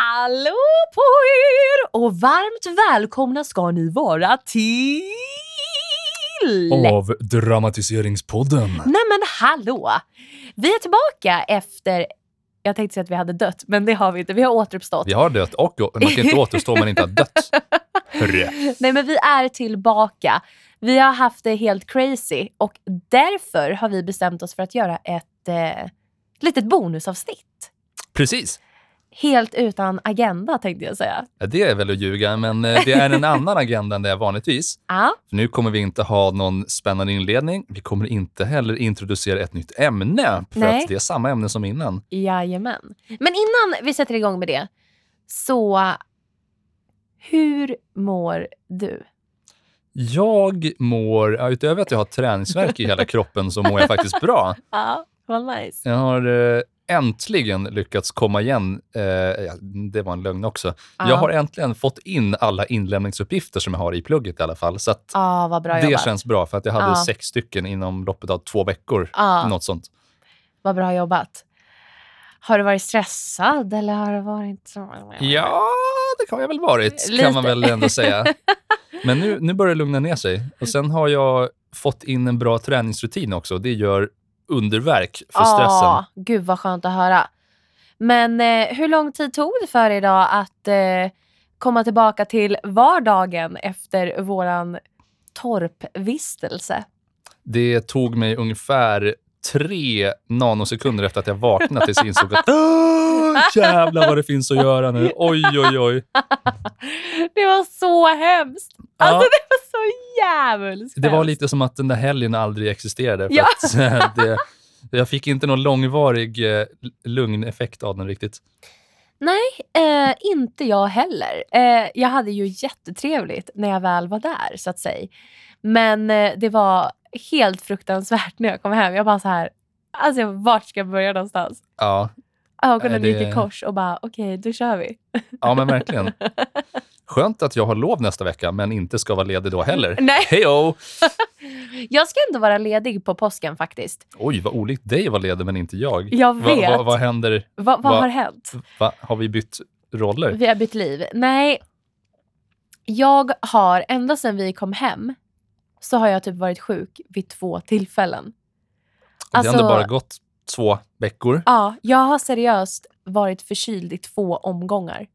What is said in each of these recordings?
Hallå på er och varmt välkomna ska ni vara till... Avdramatiseringspodden. Nej men hallå! Vi är tillbaka efter, jag tänkte säga att vi hade dött, men det har vi inte. Vi har återuppstått. Vi har dött och man kan inte återstå om man inte har dött. Hörru. Nej men vi är tillbaka. Vi har haft det helt crazy och därför har vi bestämt oss för att göra ett eh, litet bonusavsnitt. Precis. Helt utan agenda tänkte jag säga. Ja, det är väl att ljuga, men eh, det är en annan agenda än det är vanligtvis. Ja, För nu kommer vi inte ha någon spännande inledning. Vi kommer inte heller introducera ett nytt ämne, för Nej. att det är samma ämne som innan. jajamän. Men innan vi sätter igång med det, så hur mår du? Jag mår, utöver att jag har träningsvärk i hela kroppen, så mår jag faktiskt bra. Ja, vad nice. Jag har eh, äntligen lyckats komma igen. Eh, det var en lögn också. Ja. Jag har äntligen fått in alla inlämningsuppgifter som jag har i plugget i alla fall. Så bra det jobbat. känns bra, för att jag hade Ja. sex stycken inom loppet av två veckor. Ja. Något sånt. Vad bra jobbat. Har du varit stressad eller har det varit? Ja, det har jag väl varit, Lite. kan man väl ändå säga. Men nu, nu börjar det lugna ner sig. Och Sen har jag fått in en bra träningsrutin också. Det gör underverk för stressen. Ja, gud vad skönt att höra. Men eh, hur lång tid tog det för idag att eh, komma tillbaka till vardagen efter våran torpvistelse? Det tog mig ungefär tre nanosekunder efter att jag vaknat tills jag insåg att "Åh, jävlar vad det finns att göra nu. Oj, oj, oj. det var så hemskt. Ja. Alltså det var så jävligt Det var lite som att den där helgen aldrig existerade. För Ja. att, eh, det, jag fick inte någon långvarig eh, lugneffekt av den riktigt. Eh, inte jag heller. Eh, jag hade ju jättetrevligt när jag väl var där, så att säga. Men eh, det var helt fruktansvärt när jag kom hem. Jag bara så här, alltså vart ska jag börja någonstans? Ja, Ögonen Nej, gick det- i kors och bara, okej, då kör vi. ja men verkligen. Skönt att jag har lov nästa vecka, men inte ska vara ledig då heller. Nej. Hejo! Jag ska ändå vara ledig på påsken faktiskt. Oj, vad olikt dig att vara ledig, men inte jag. Jag Va, vet. va, vad händer? Va, vad Va- har hänt? Va, har vi bytt roller? Vi har bytt liv. Nej, jag har, ända sedan vi kom hem, så har jag typ varit sjuk vid två tillfällen. Och det har alltså- ändå bara gått två veckor. Ja, jag har seriöst varit förkyld i två omgångar.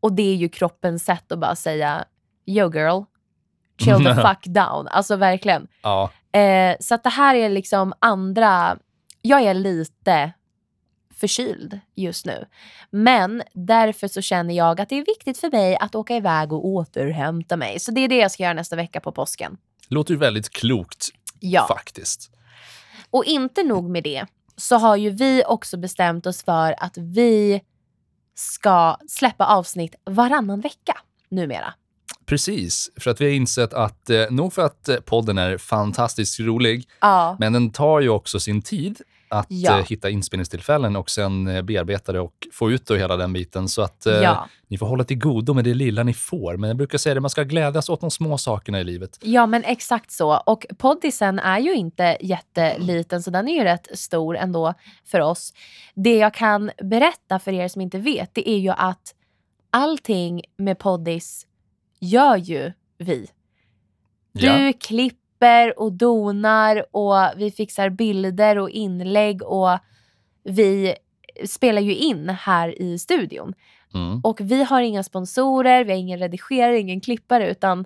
Och det är ju kroppens sätt att bara säga Yo girl, chill the fuck down. Alltså verkligen. Ja, Eh, så det här är liksom andra... Jag är lite förkyld just nu. Men därför så känner jag att det är viktigt för mig att åka iväg och återhämta mig. Så det är det jag ska göra nästa vecka på påsken. Låter ju väldigt klokt Ja. faktiskt. Och inte nog med det, så har ju vi också bestämt oss för att vi ska släppa avsnitt varannan vecka numera. Precis, för att vi har insett att, eh, nog för att eh, podden är fantastiskt rolig, Ja. men den tar ju också sin tid att Ja. eh, hitta inspelningstillfällen och sen eh, bearbeta det och få ut det hela den biten. Så att eh, Ja. ni får hålla till godo med det lilla ni får. Men jag brukar säga det, man ska glädjas åt de små sakerna i livet. ja, men exakt så. Och poddisen är ju inte jätteliten, så den är ju rätt stor ändå för oss. Det jag kan berätta för er som inte vet, det är ju att allting med poddis gör ju vi. Du Ja. klipper och donar och vi fixar bilder och inlägg och vi spelar ju in här i studion. Mm. Och vi har inga sponsorer, vi har ingen redigerare, ingen klippare utan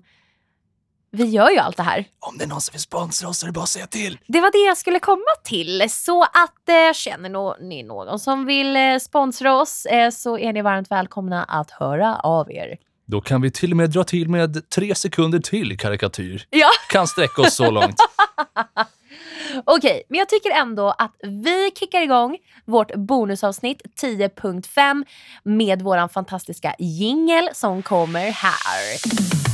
vi gör ju allt det här. Om det är någon som vill sponsra oss så är det bara att säga till. Det var det jag skulle komma till. Så att eh, känner nå- ni någon som vill eh, sponsra oss eh, så är ni varmt välkomna att höra av er. Då kan vi till och med dra till med tre sekunder till karikatyr. Ja. Kan sträcka oss så långt. Okej, men jag tycker ändå att vi kickar igång vårt bonusavsnitt 10.5 med våran fantastiska jingel som kommer här.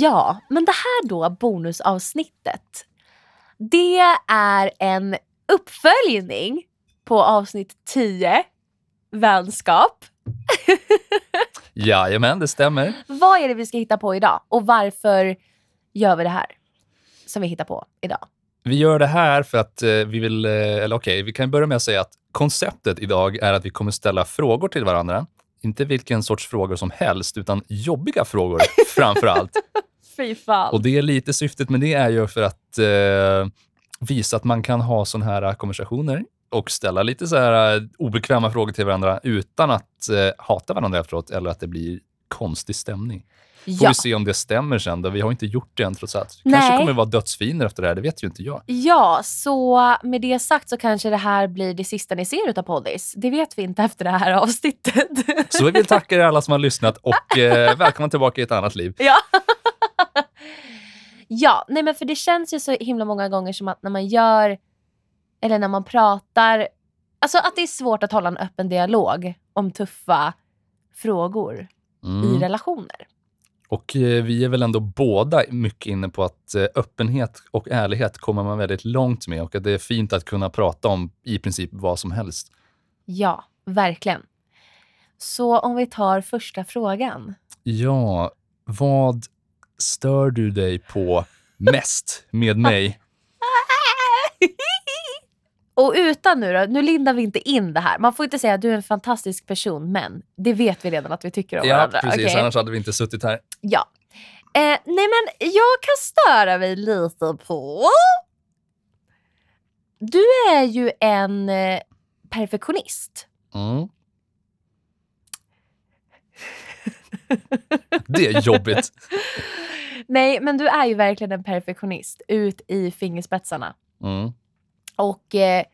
Ja, men det här då bonusavsnittet. Det är en uppföljning på avsnitt 10, vänskap. Jajamän, det stämmer. Vad är det vi ska hitta på idag och varför gör vi det här som vi hittar på idag? Vi gör det här för att eh, vi vill, eh, eller okej, vi kan börja med att säga att konceptet idag är att vi kommer ställa frågor till varandra. Inte vilken sorts frågor som helst, utan jobbiga frågor framför allt. Fy fan. Och det är lite syftet med det är ju för att eh, visa att man kan ha såna här konversationer och ställa lite så här eh, obekväma frågor till varandra utan att eh, hata varandra efteråt eller att det blir konstig stämning. Får ja. vi se om det stämmer sen då. Vi har inte gjort det än trots allt. Nej. Kanske kommer vi vara dödsfiender efter det här, det vet ju inte jag. ja, så med det sagt så kanske det här blir det sista ni ser utav Poddis. Det vet vi inte efter det här avsnittet. Så vi vill tacka er alla som har lyssnat och eh, välkomna tillbaka i ett annat liv. Ja. Ja, nej men för det känns ju så himla många gånger som att när man gör, eller när man pratar, alltså att det är svårt att hålla en öppen dialog om tuffa frågor i Mm. relationer. Och eh, vi är väl ändå båda mycket inne på att eh, öppenhet och ärlighet kommer man väldigt långt med och att det är fint att kunna prata om i princip vad som helst. Ja, verkligen. Så om vi tar första frågan. Ja, vad stör du dig på mest med mig? Och utan nu då, nu lindar vi inte in det här. Man får inte säga att du är en fantastisk person, men det vet vi redan att vi tycker om Ja, varandra. precis. okej? Annars hade vi inte suttit här. Ja. Eh, nej men jag kan störa mig lite på... Du är ju en eh, perfektionist. Mm. Det är jobbigt. Nej, men du är ju verkligen en perfektionist ut i fingerspetsarna. Mm. Och eh,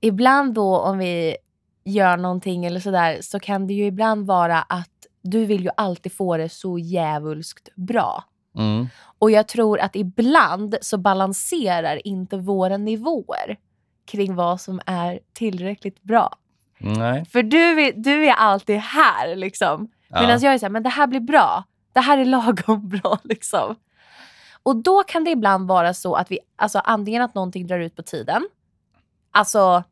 ibland då om vi gör någonting eller sådär så kan det ju ibland vara att du vill ju alltid få det så djävulskt bra. Mm. Och jag tror att ibland så balanserar inte våra nivåer kring vad som är tillräckligt bra. Nej. För du du är alltid här liksom. Ja. Medan jag är såhär, men det här blir bra. Det här är lagom bra liksom. Och då kan det ibland vara så att vi, alltså antingen att någonting drar ut på tiden. Alltså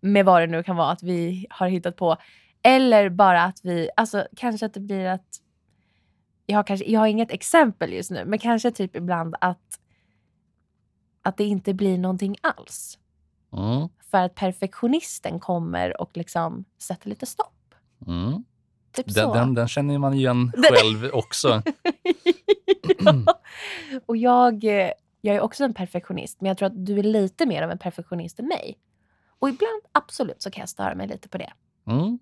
med vad det nu kan vara att vi har hittat på. Eller bara att vi, alltså kanske att det blir att, jag har, kanske, jag har inget exempel just nu, men kanske typ ibland att, att det inte blir någonting alls. Mm. För att perfektionisten kommer och liksom sätter lite stopp. Mm. Typ Den, den, den känner man igen själv också. ja. Och jag, jag är också en perfektionist, men jag tror att du är lite mer av en perfektionist än mig. Och ibland, absolut, så kan jag störa mig lite på det. Mm.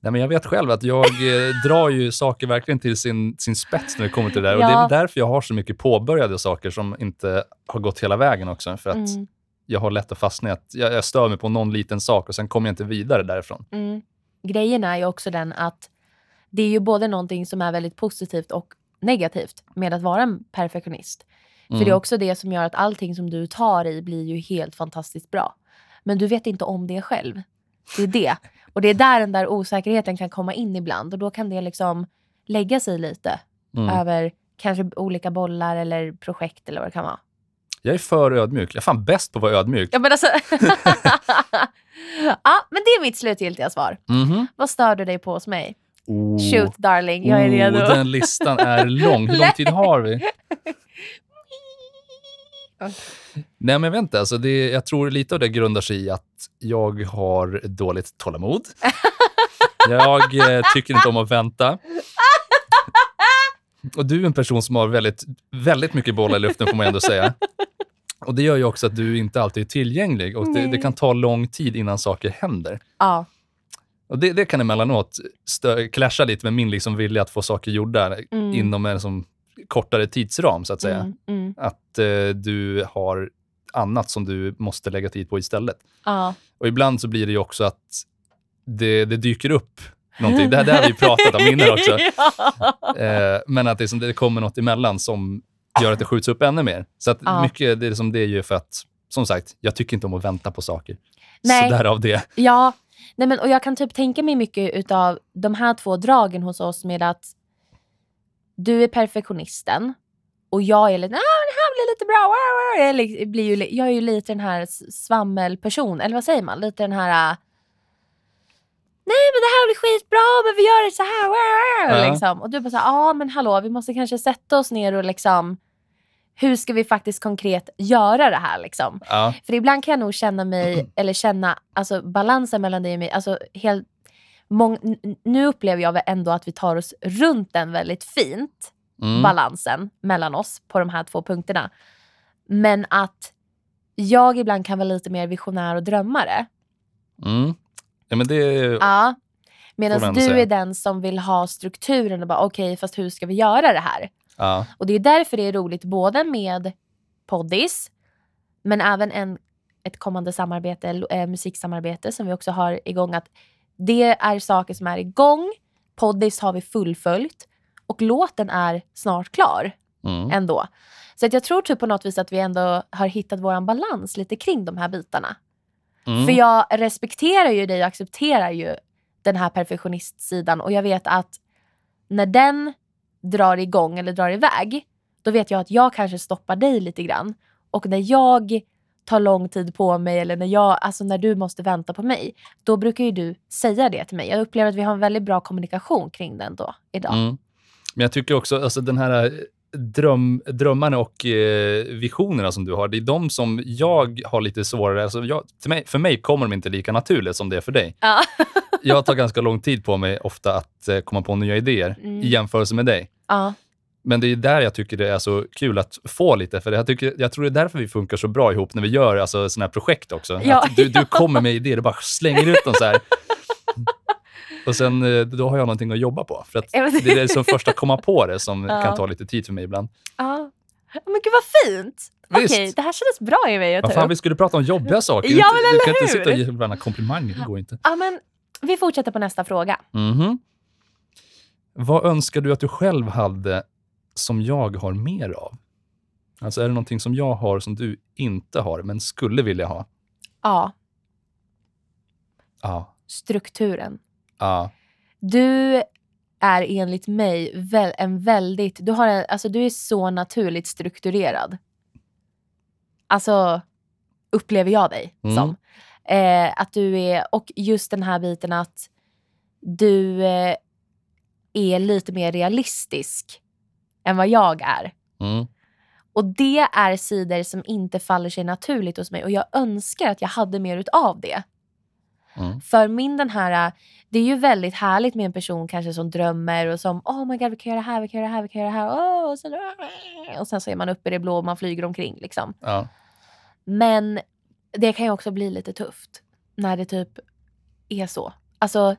Nej, men jag vet själv att jag eh, drar ju saker verkligen till sin, sin spets när det kommer till det där. Och det är Ja. därför jag har så mycket påbörjade saker som inte har gått hela vägen också. För att Mm, jag har lätt att fastna i att jag, jag stör mig på någon liten sak och sen kommer jag inte vidare därifrån. mm. Grejen är ju också den att det är ju både någonting som är väldigt positivt och negativt med att vara en perfektionist. För det är Mm. också det som gör att allting som du tar i blir ju helt fantastiskt bra. Men du vet inte om det själv. Det är det. Och det är där den där osäkerheten kan komma in ibland och då kan det liksom lägga sig lite Mm. över kanske olika bollar eller projekt eller vad det kan vara. Jag är för ödmjuk. Jag är fan bäst på att vara ödmjuk. Ja men alltså. ja men det är mitt slutgiltiga svar. Mhm. Vad stör du dig på hos mig? Oh. Shoot darling, jag är redo. Oh, den listan är lång. Hur lång tid har vi? Nej, men inte. Alltså det, jag tror lite av det grundar sig i att jag har dåligt tålamod. Jag eh, tycker inte om att vänta. Och du är en person som har väldigt, väldigt mycket bollar i luften, får man ändå säga. Och Det gör ju också att du inte alltid är tillgänglig och det, det kan ta lång tid innan saker händer. Ja. Och det, det kan emellanåt stö- clasha lite med min liksom vilja att få saker gjorda Mm. inom en som kortare tidsram, så att säga. Mm, mm. Att eh, du har annat som du måste lägga tid på istället. Ja. Och ibland så blir det ju också att det, det dyker upp någonting. Det här, det här har vi pratat om innan också. ja. Eh, men att det, som, det kommer något emellan som gör att det skjuts upp ännu mer. Så att Ja. mycket, det är som det är ju för att, som sagt, jag tycker inte om att vänta på saker. Nej. Så därav det. Ja, nej men, och jag kan typ tänka mig mycket utav de här två dragen hos oss med att du är perfektionisten och jag är lite, ah, det här blir lite bra. wow, wow." Jag, li- blir ju, jag är ju lite den här s- svammelperson, eller vad säger man? Lite den här, äh, nej men det här blir skitbra, men vi gör det så här. Ja. Liksom. Och du bara så här, ja men hallå, vi måste kanske sätta oss ner och liksom, hur ska vi faktiskt konkret göra det här liksom? Ja. För ibland kan jag nog känna mig, eller känna alltså, balansen mellan dig och mig, alltså, helt, mång, nu upplever jag väl ändå att vi tar oss runt den väldigt fint, Mm. balansen mellan oss på de här två punkterna. Men att jag ibland kan vara lite mer visionär och drömmare. Mm. Ja, men det, Ja. Medan du är den som vill ha strukturen och bara okej, fast hur ska vi göra det här? Ja. Och det är därför det är roligt både med poddis, men även en, ett kommande samarbete, eh, musiksamarbete som vi också har igång. Att det är saker som är igång, poddis har vi fullföljt och låten är snart klar Mm. ändå. Så att jag tror typ på något vis att vi ändå har hittat våran balans lite kring de här bitarna. Mm. För jag respekterar ju dig och accepterar ju den här perfektionistsidan och jag vet att när den drar igång eller drar iväg, då vet jag att jag kanske stoppar dig lite grann. Och när jag tar lång tid på mig eller när, jag, alltså när du måste vänta på mig, då brukar ju du säga det till mig. Jag upplever att vi har en väldigt bra kommunikation kring den då, idag. Mm. Men jag tycker också, alltså den här eh, dröm, drömmarna och eh, visionerna som du har, det är de som jag har lite svårare, alltså jag, mig, för mig kommer de inte lika naturligt som det är för dig. Ja. Jag tar ganska lång tid på mig ofta att eh, komma på nya idéer Mm. i jämförelse med dig. ja. Men det är där jag tycker det är så kul att få lite, för jag, tycker, jag tror det är därför vi funkar så bra ihop när vi gör alltså, såna här projekt också. Ja, du, ja. du kommer med idéer, du bara slänger ut dem så här. Och sen eh, då har jag någonting att jobba på. För det är det som första komma på det som Ja. kan ta lite tid för mig ibland. ja. Men gud vad fint! Okej, det här kändes bra i mig att ta fan, upp. vi skulle prata om jobbiga saker. Ja, Du- men du kan eller inte sitta och ge varandra komplimanger, det går inte. Ja, men vi fortsätter på nästa fråga. Mhm. Vad önskar du att du själv hade som jag har mer av? Alltså är det någonting som jag har som du inte har, men skulle vilja ha? Ja, Ja. strukturen. Ja. Du är enligt mig väl, en väldigt... Du, har en, alltså, du är så naturligt strukturerad. Alltså, upplever jag dig Mm. som. Eh, att du är... Och just den här biten att du eh, är lite mer realistisk än vad jag är. Mm. Och det är sidor som inte faller sig naturligt hos mig och jag önskar att jag hade mer utav det. Mm. För min den här, det är ju väldigt härligt med en person kanske som drömmer och som oh my god vi kan göra det här, vi kan göra det här, vi kan göra det här. Oh, och, sen, och sen så är man uppe i det blå och man flyger omkring liksom. Ja. Men det kan ju också bli lite tufft när det typ är så. Alltså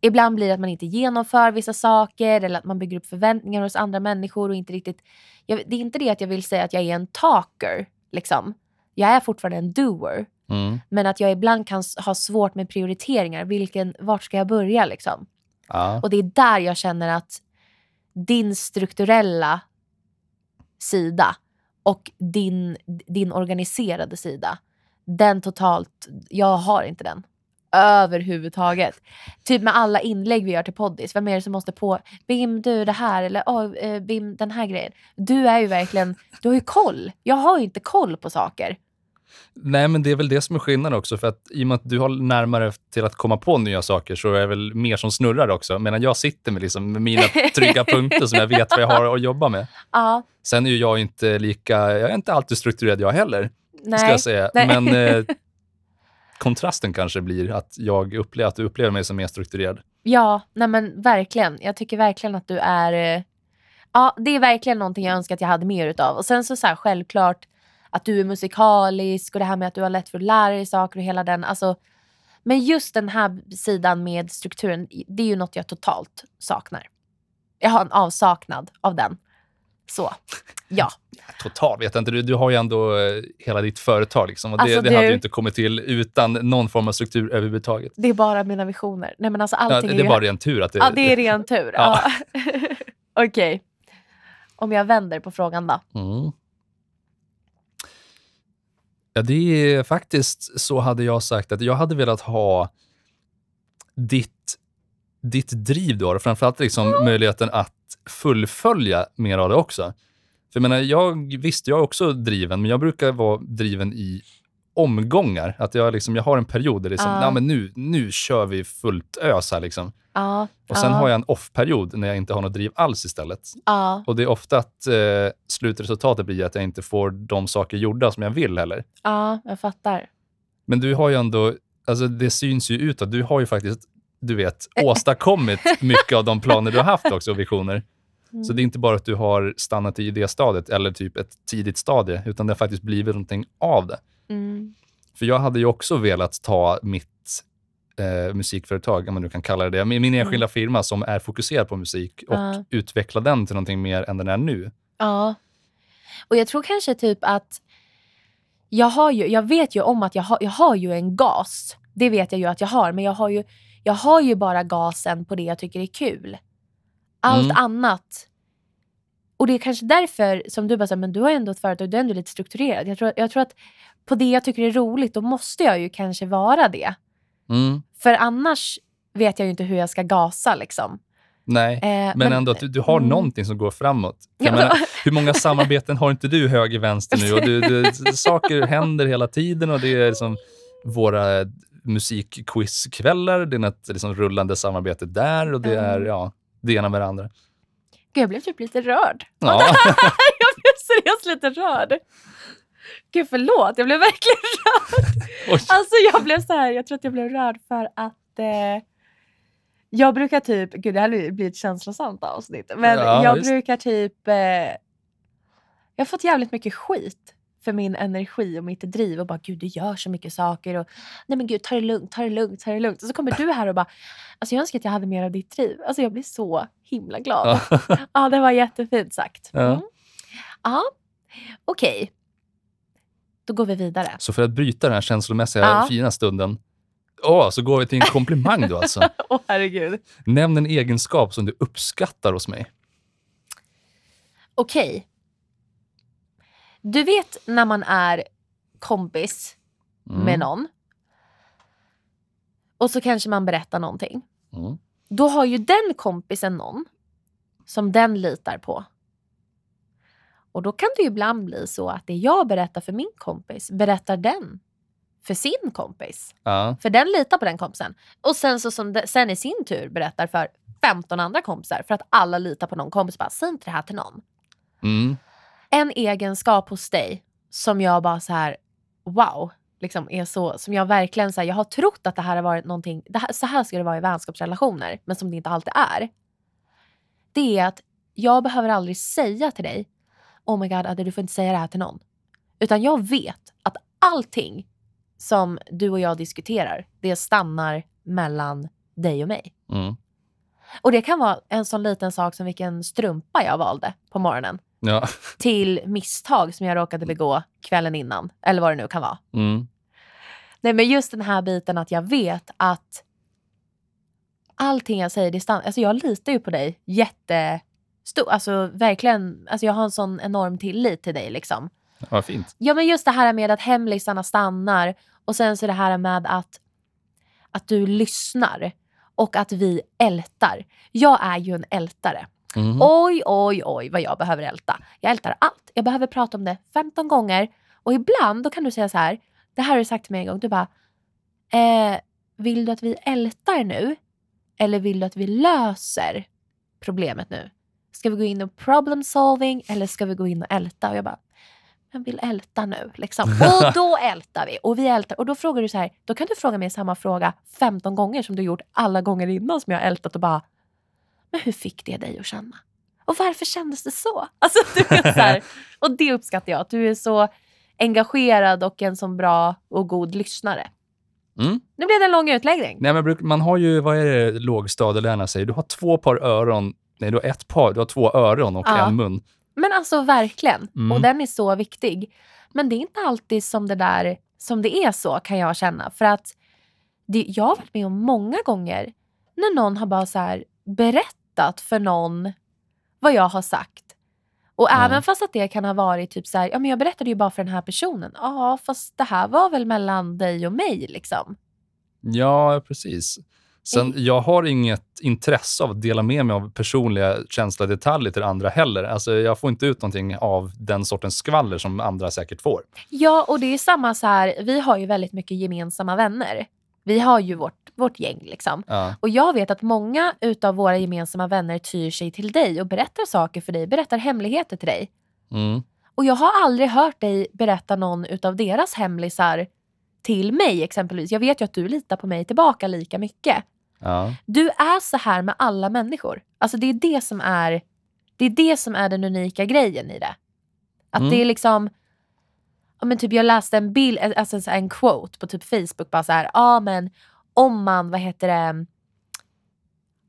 ibland blir det att man inte genomför vissa saker eller att man bygger upp förväntningar hos andra människor och inte riktigt... Jag, det är inte det att jag vill säga att jag är en talker liksom. Jag är fortfarande en doer. Mm. Men att jag ibland kan ha svårt med prioriteringar. Vilken, vart ska jag börja liksom? Ja. Och det är där jag känner att din strukturella sida och din, din organiserade sida, den totalt, jag har inte den. Överhuvudtaget. Typ med alla inlägg vi gör till poddis. Vem är det som måste på? Bim, du det här. Eller oh, eh, Bim, den här grejen. Du är ju verkligen, du har ju koll. Jag har ju inte koll på saker. Nej, men det är väl det som är skillnaden också. För att i och med att du har närmare till att komma på nya saker så är det väl mer som snurrar också. Medan jag sitter med, liksom, med mina trygga punkter som jag vet vad jag har att jobba med. Ja, Sen är ju jag inte lika, jag är inte alltid strukturerad jag heller, nej. ska jag säga. nej. Men eh, kontrasten kanske blir att, jag upplever, att du upplever mig som mer strukturerad. Ja, nej men verkligen. Jag tycker verkligen att du är... eh, Ja, det är verkligen någonting jag önskar att jag hade mer utav. Och sen så, så här, självklart att du är musikalisk och det här med att du har lätt för att lära dig saker och hela den. Alltså, men just den här sidan med strukturen, det är ju något jag totalt saknar. Jag har en avsaknad av den. Så, ja. Totalt vet jag inte. Du, du har ju ändå eh, hela ditt företag. Liksom, och det, Alltså, det du- hade ju inte kommit till utan någon form av struktur överhuvudtaget. Det är bara mina visioner. Nej men alltså Ja, det är är bara ren tur att det... Ja, det är ren tur. Ja. Okej. Om jag vänder på frågan då. Mm. Ja, det är faktiskt så hade jag sagt att jag hade velat ha ditt, ditt driv du har och framförallt liksom möjligheten att fullfölja mer av det också. För jag menar, jag, visst, jag är också driven, men jag brukar vara driven i omgångar. Att jag, liksom, jag har en period där det är som. "Nej, men nu, nu kör vi fullt ös här. Liksom. Ja, Och sen ja, har jag en off-period när jag inte har något driv alls istället. Och det är ofta att eh, slutresultatet blir att jag inte får de saker gjorda som jag vill heller. ja, jag fattar. Men du har ju ändå, alltså det syns ju utåt, du har ju faktiskt, du vet, åstadkommit mycket av de planer du har haft också och visioner. Mm. Så det är inte bara att du har stannat i det stadiet eller typ ett tidigt stadie, utan det har faktiskt blivit någonting av det. Mm. För jag hade ju också velat ta mitt eh, musikföretag, om man nu kan kalla det det, min min enskilda firma som är fokuserad på musik och Ja. utveckla den till någonting mer än den är nu. Ja. Och jag tror kanske typ att jag, har ju, jag vet ju om att jag har, jag har ju en gas. Det vet jag ju att jag har. Men jag har ju, jag har ju bara gasen på det jag tycker är kul. Allt Mm. annat. Och det är kanske därför som du bara säger, men du har ändå ett företag, du är ändå lite strukturerad. Jag tror, jag tror att på det jag tycker är roligt, då måste jag ju kanske vara det. Mm. För annars vet jag ju inte hur jag ska gasa liksom. Nej, Eh, men, ändå att du, du har mm. någonting som går framåt. Jag Ja, men- menar, hur många samarbeten har inte du höger, vänster nu? Och du, du, saker händer hela tiden och det är liksom våra musikquizkvällar, det är ett liksom rullande samarbete där och det Mm. är ja, det ena med det andra. Gud, jag blev typ lite rörd. Ja. jag blev seriöst lite rörd. Gud förlåt, jag blev verkligen rörd. Alltså jag blev så här, jag tror att jag blev rörd för att eh, jag brukar typ, gud det här blir ett känslosamt avsnitt, men Ja, jag visst. brukar typ, eh, jag har fått jävligt mycket skit för min energi och mitt driv och bara gud du gör så mycket saker och nej men gud ta det lugnt, ta det lugnt, ta det lugnt. Och så kommer du här och bara, alltså jag önskar att jag hade mer av ditt driv. Alltså jag blir så himla glad. Ja. Ja, det var jättefint sagt. Ja. Mm. Ja, okej. Då går vi vidare. Så för att bryta den här känslomässiga Ja. fina stunden, åh, så går vi till en komplimang då alltså. Åh herregud. Nämn en egenskap som du uppskattar hos mig. Okej. Du vet när man är kompis Mm. med någon och så kanske man berättar någonting. Mm. Då har ju den kompisen någon som den litar på. Och då kan det ju ibland bli så att det jag berättar för min kompis berättar den för sin kompis. Ja. För den litar på den kompisen. Och sen så som de, sen i sin tur berättar för 15 andra kompisar för att alla litar på någon kompis. Bara, säg inte det här till någon. Mm. En egenskap hos dig som jag bara så här, wow, liksom är så, som jag verkligen så här, jag har trott att det här har varit någonting, här, så här ska det vara i vänskapsrelationer, men som det inte alltid är. Det är att jag behöver aldrig säga till dig, oh my god Adde du får inte säga det här till någon. Utan jag vet att allting som du och jag diskuterar, det stannar mellan dig och mig. Mm. Och det kan vara en sån liten sak som vilken strumpa jag valde på morgonen Ja. till misstag som jag råkade begå kvällen innan. Eller vad det nu kan vara. Mm. Nej men just den här biten att jag vet att allting jag säger, det stannar. Alltså jag litar ju på dig jättestor. Alltså verkligen, alltså jag har en sån enorm tillit till dig liksom. Vad fint. Ja men just det här med att hemlisarna stannar och sen så det här med att, att du lyssnar och att vi ältar. Jag är ju en ältare. Mm. Oj, oj, oj vad jag behöver älta. Jag ältar allt. Jag behöver prata om det 15 gånger. Och ibland då kan du säga så här. Det här har du sagt till mig en gång. Du bara, eh, vill du att vi ältar nu? Eller vill du att vi löser problemet nu? Ska vi gå in och problem solving eller ska vi gå in och älta? Och jag bara, jag vill älta nu. Liksom. Och då ältar vi. Och vi ältar. Och då frågar du så här, då kan du fråga mig samma fråga 15 gånger som du gjort alla gånger innan som jag har ältat och bara, men hur fick det dig att känna? Och varför kändes det så? Alltså, du vet, så här, och det uppskattar jag, att du är så engagerad och en så bra och god lyssnare. Mm. Nu blev det en lång utläggning. Nej, men man har ju, vad är det lågstadielärarna säger? Du har två par öron, nej du har ett par, du har två öron och Ja. en mun. Men alltså verkligen. Mm. Och den är så viktig. Men det är inte alltid som det där som det är så kan jag känna. För att det, jag har varit med om många gånger när någon har bara så här berättat för någon vad jag har sagt. Och Ja. även fast att det kan ha varit typ så här, ja men jag berättade ju bara för den här personen. Ja fast det här var väl mellan dig och mig liksom. Ja, precis. Sen, jag har inget intresse av att dela med mig av personliga känslodetaljer till andra heller. Alltså, jag får inte ut någonting av den sortens skvaller som andra säkert får. Ja, och det är samma så här, vi har ju väldigt mycket gemensamma vänner. Vi har ju vårt, vårt gäng liksom. Ja. Och jag vet att många utav våra gemensamma vänner tyr sig till dig och berättar saker för dig, berättar hemligheter till dig. Mm. Och jag har aldrig hört dig berätta någon utav deras hemlisar till mig exempelvis. Jag vet ju att du litar på mig tillbaka lika mycket. Ja. Du är så här med alla människor. Alltså det är det som är, det är, det som är den unika grejen i det. Att Mm. det är liksom, men typ jag läste en bild, alltså så här en quote på typ Facebook bara så här, ja men om man, vad heter det,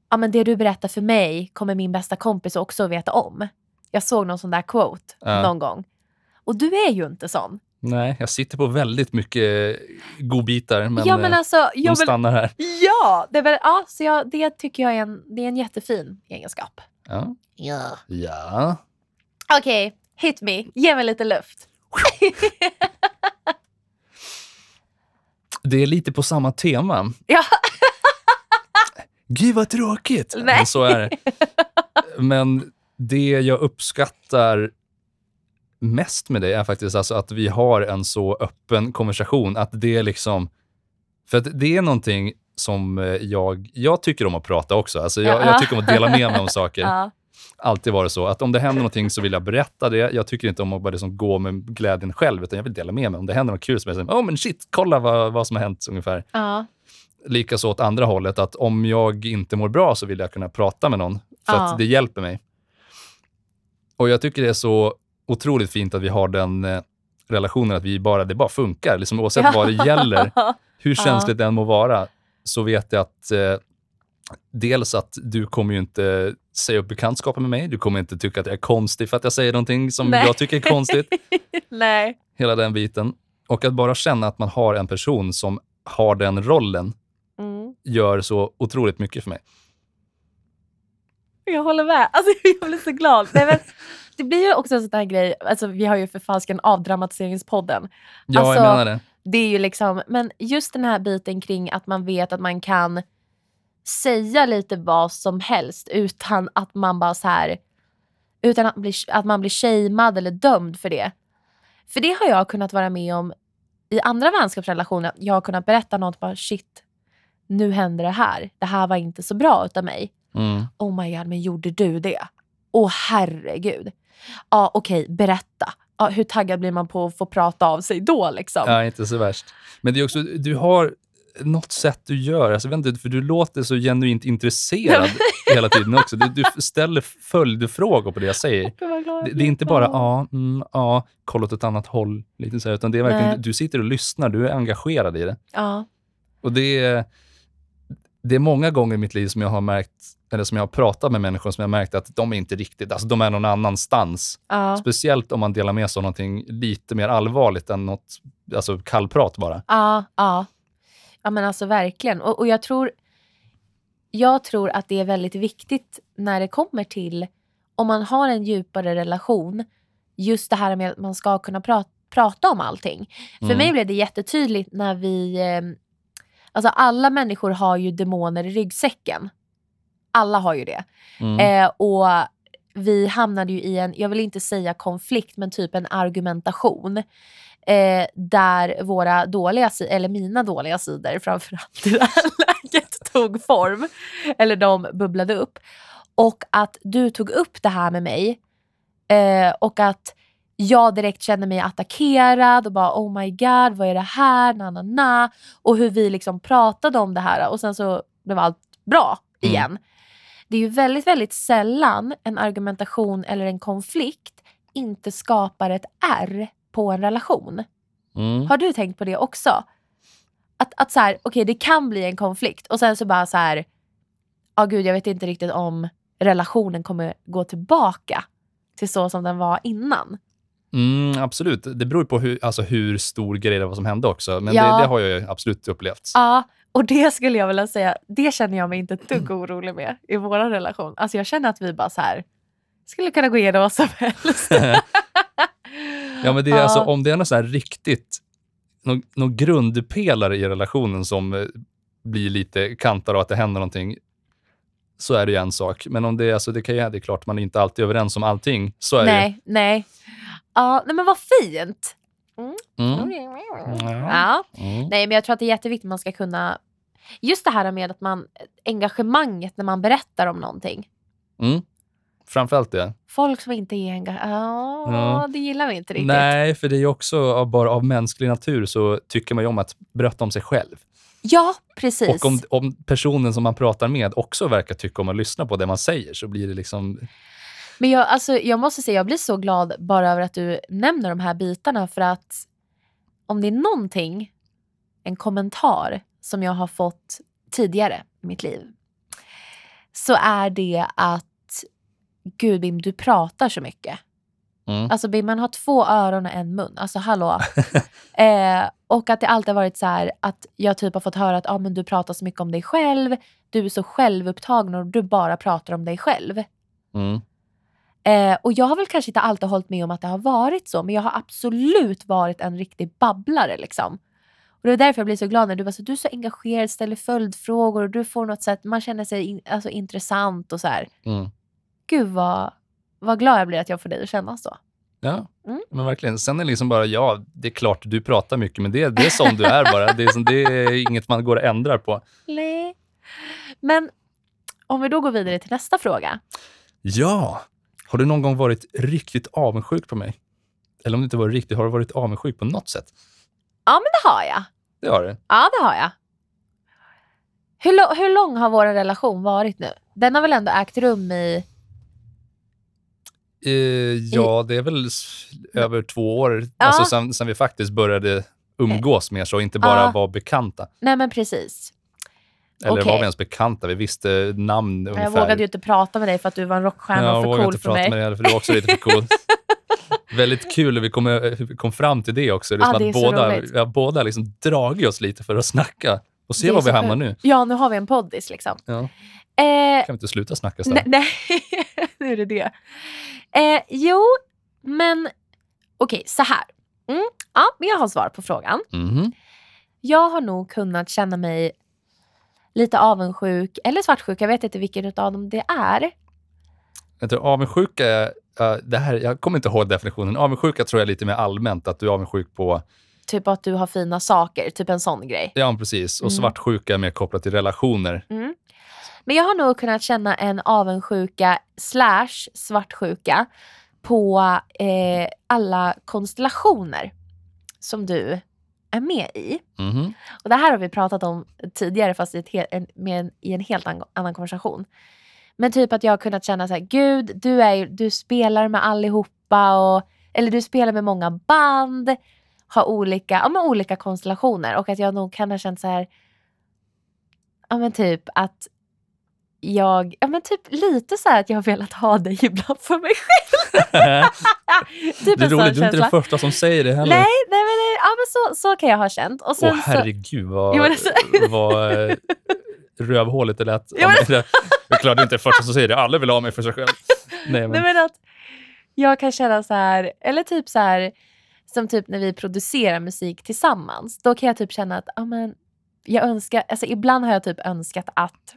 ja men det du berättar för mig kommer min bästa kompis också veta om. Jag såg någon sån där quote Ja. någon gång. Och du är ju inte sån. Nej, jag sitter på väldigt mycket godbitar, men, ja men eh, alltså, de jag vill, stannar här. ja, det, väl, ja så jag, det tycker jag är en, det är en jättefin egenskap. Ja. Ja. ja. Okej, hit me. Ge mig lite luft. Det är lite på samma tema. Ja. Gud vad tråkigt! Nej. Men så är det. Men det jag uppskattar mest med dig är faktiskt alltså att vi har en så öppen konversation. Att det är liksom... För att det är någonting som eh, jag, jag tycker om att prata också. Alltså jag, Ja. jag tycker om att dela med mig om saker. Ja. Alltid varit så. Att om det händer någonting så vill jag berätta det. Jag tycker inte om att bara liksom gå med glädjen själv, utan jag vill dela med mig. Om det händer något kul så är jag säger, oh men shit, kolla vad, vad som har hänt ungefär. Ja. Likaså åt andra hållet, att om jag inte mår bra så vill jag kunna prata med någon, för Ja. att det hjälper mig. Och jag tycker det är så otroligt fint att vi har den eh, relationen, att vi bara, det bara funkar. Liksom, oavsett vad det gäller, hur Ja. känsligt det än må vara, så vet jag att eh, dels att du kommer ju inte säga upp bekantskapen med mig, du kommer inte tycka att jag är konstig för att jag säger någonting som Nej. jag tycker är konstigt. Nej. Hela den biten. Och att bara känna att man har en person som har den rollen Mm. gör så otroligt mycket för mig. Jag håller med. Alltså, jag blir så glad. Nej, men, det blir ju också en sån här grej, alltså, vi har ju för fasken avdramatiseringspodden. Ja, Alltså, jag menar det. Det är ju liksom, men just den här biten kring att man vet att man kan säga lite vad som helst utan att man bara så här utan att, bli, att man blir shamead eller dömd för det. För det har jag kunnat vara med om i andra vänskapsrelationer. Jag har kunnat berätta något bara shit, nu händer det här. Det här var inte så bra utav mig. Mm. Oh my god, men gjorde du det? Åh herregud. Ja okej, berätta. Ja, hur taggad blir man på att få prata av sig då liksom? Ja, inte så värst. Men det är också, du har något sätt du gör, alltså, inte, för du låter så genuint intresserad hela tiden också. Du, du ställer följdfrågor på det jag säger. Det, det är inte bara ja, mm, ja, kolla åt ett annat håll, lite så här, utan det är verkligen, Nej. du sitter och lyssnar, du är engagerad i det. Ja. Och det är, det är många gånger i mitt liv som jag har märkt, eller som jag har pratat med människor som jag har märkt att de är inte riktigt, alltså de är någon annanstans. Ja. Speciellt om man delar med sig av någonting lite mer allvarligt än något alltså kallprat bara. Ja, ja. Ja men alltså verkligen. Och, och jag tror jag tror att det är väldigt viktigt när det kommer till om man har en djupare relation, just det här med att man ska kunna pra- prata om allting. För Mm. mig blev det jättetydligt när vi, eh, alltså alla människor har ju demoner i ryggsäcken. Alla har ju det. Mm. Eh, och vi hamnade ju i en, jag vill inte säga konflikt, men typ en argumentation. Eh, där våra dåliga eller mina dåliga sidor framförallt i det här läget tog form. Eller de bubblade upp. Och att du tog upp det här med mig. Eh, och att jag direkt kände mig attackerad och bara oh my god vad är det här, na na na. Och hur vi liksom pratade om det här och sen så blev allt bra Mm. igen. Det är ju väldigt, väldigt sällan en argumentation eller en konflikt inte skapar ett R på en relation. Mm. Har du tänkt på det också? Att, att så här, okej det kan bli en konflikt och sen så bara så här, ja gud jag vet inte riktigt om relationen kommer gå tillbaka till så som den var innan. Mm, absolut. Det beror på hur, alltså hur stor grej det var som hände också. Men Ja. det, det har jag absolut upplevt. Ja, och det skulle jag vilja säga, det känner jag mig inte ett dugg orolig med i vår relation. Alltså jag känner att vi bara så här skulle kunna gå igenom vad som helst. Ja, men det är alltså, om det är något så riktigt, någon, någon grundpelare i relationen som eh, blir lite kantad och att det händer någonting, så är det ju en sak. Men om det, alltså det, kan ju, det är klart, man är inte alltid överens om allting. Så är nej, nej. Ja, nej men vad fint. det ju. Mm. Ja. Mm. Nej, men jag tror att det är jätteviktigt att man ska kunna... Just det här med att man... Engagemanget när man berättar om någonting. Framförallt det. Folk som inte är engagerade, ja, Ja. det gillar vi inte riktigt. Nej, för det är också av, bara av mänsklig natur så tycker man ju om att berätta om sig själv. Ja, precis. Och om, om personen som man pratar med också verkar tycka om att lyssna på det man säger så blir det liksom... Men jag, alltså, jag måste säga, jag blir så glad bara över att du nämner de här bitarna för att om det är någonting, en kommentar som jag har fått tidigare i mitt liv så är det att Gud Bim, du pratar så mycket. Mm. Alltså Bim, man har två öron och en mun. Alltså hallå. eh, och att det alltid har varit så här att jag typ har fått höra att ah, men du pratar så mycket om dig själv. Du är så självupptagen och du bara pratar om dig själv. Mm. Eh, och jag har väl kanske inte alltid hållit med om att det har varit så, men jag har absolut varit en riktig babblare. Liksom. Och det är därför jag blir så glad när du bara så, du är så engagerad, ställer följdfrågor och du får något sätt, man känner sig in, alltså, intressant och så här. Mm. Gud vad, vad glad jag blir att jag får dig att känna så. Ja, Mm. men verkligen. Sen är det liksom bara, ja, det är klart du pratar mycket, men det, det är som du är bara. Det är, som, det är inget man går och ändrar på. Nej. Men om vi då går vidare till nästa fråga. Ja, har du någon gång varit riktigt avundsjuk på mig? Eller om det inte var riktigt, har du varit avundsjuk på något sätt? Ja, men det har jag. Det har du. Ja, det har jag. Hur, hur lång har vår relation varit nu? Den har väl ändå ägt rum i... Eh, ja, det är väl över två år, Ja. alltså sen, sen vi faktiskt började umgås mer så, inte bara Ja. vara bekanta. Nej, men precis. Eller Okej. var vi ens bekanta? Vi visste namn ungefär. Jag vågade ju inte prata med dig för att du var en rockstjärna jag och för vågade cool inte för prata mig. med dig heller, för du var också lite för cool. Väldigt kul hur vi kom, hur vi kom fram till det också. Det är Ja, som det är att så båda, roligt. vi har båda liksom dragit oss lite för att snacka och se var vi hamnar nu. Ja, nu har vi en poddis liksom. Ja. Eh, Kan vi inte sluta snacka sen? nej. nu är det det. Eh, jo, men okej, så här. Mm, ja, men jag har svar på frågan. Mhm. Jag har nog kunnat känna mig lite avundsjuk eller svartsjuk. Jag vet inte vilken av dem det är. Tror avundsjuka är, ja, det här, jag kommer inte ihåg definitionen. Avundsjuka tror jag är lite mer allmänt, att du är avundsjuk på, Typ att du har fina saker, typ en sån grej. ja precis, och Mm. svartsjuka är mer kopplat till relationer. Mm. Men jag har nog kunnat känna en avundsjuka slash svartsjuka på eh, alla konstellationer som du är med i. Mhm. Och Det här har vi pratat om tidigare fast i, ett hel, en, med en, i en helt an, annan konversation. Men typ att jag har kunnat känna så här, gud, du, är, du spelar med allihopa och, eller du spelar med många band, har olika, ja, men olika konstellationer och att jag nog kan ha känt så här, ja men typ att jag, ja men typ lite så här att jag har velat ha dig ibland för mig själv. typ det är roligt, du är inte den första som säger det heller. Nej, nej men, det- ja, men så, så kan jag ha känt. Och sen Åh herregud vad, men alltså- vad eh, rövhåligt det lät. Jo, men- det är klart inte första som säger det. Alla vill ha mig för sig själv. Nej, men, Nej men att jag kan känna så här, eller typ så här, som typ när vi producerar musik tillsammans. Då kan jag typ känna att, ja men, jag önskar, alltså ibland har jag typ önskat att